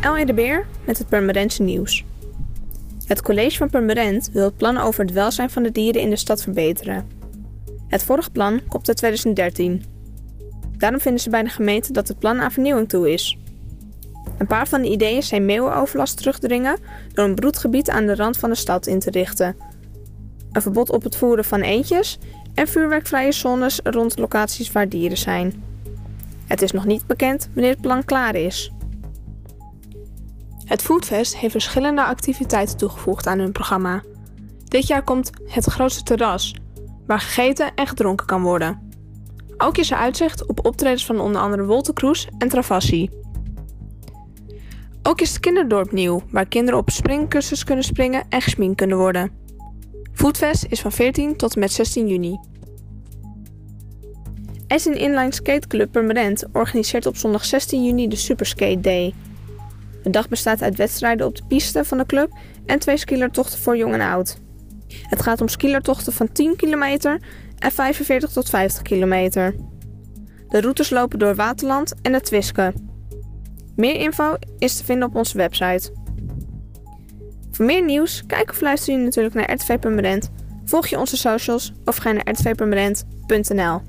El de Beer met het Purmerendse nieuws. Het college van Purmerend wil het plan over het welzijn van de dieren in de stad verbeteren. Het vorige plan komt uit 2013. Daarom vinden ze bij de gemeente dat het plan aan vernieuwing toe is. Een paar van de ideeën zijn meeuwenoverlast terugdringen door een broedgebied aan de rand van de stad in te richten. Een verbod op het voeren van eendjes en vuurwerkvrije zones rond locaties waar dieren zijn. Het is nog niet bekend wanneer het plan klaar is. Het Foodfest heeft verschillende activiteiten toegevoegd aan hun programma. Dit jaar komt het grootste terras, waar gegeten en gedronken kan worden. Ook is er uitzicht op optredens van onder andere Wolter Kroes en Travassi. Ook is het kinderdorp nieuw, waar kinderen op springkussens kunnen springen en gesminkt kunnen worden. Foodfest is van 14 tot en met 16 juni. SN Inline Skate Club Permanent organiseert op zondag 16 juni de Superskate Day. De dag bestaat uit wedstrijden op de piste van de club en twee skielertochten voor jong en oud. Het gaat om skielertochten van 10 kilometer en 45 tot 50 kilometer. De routes lopen door Waterland en het Twiske. Meer info is te vinden op onze website. Voor meer nieuws, kijk of luister je natuurlijk naar RTV Permanent. Volg je onze socials of ga naar rtvpermanent.nl.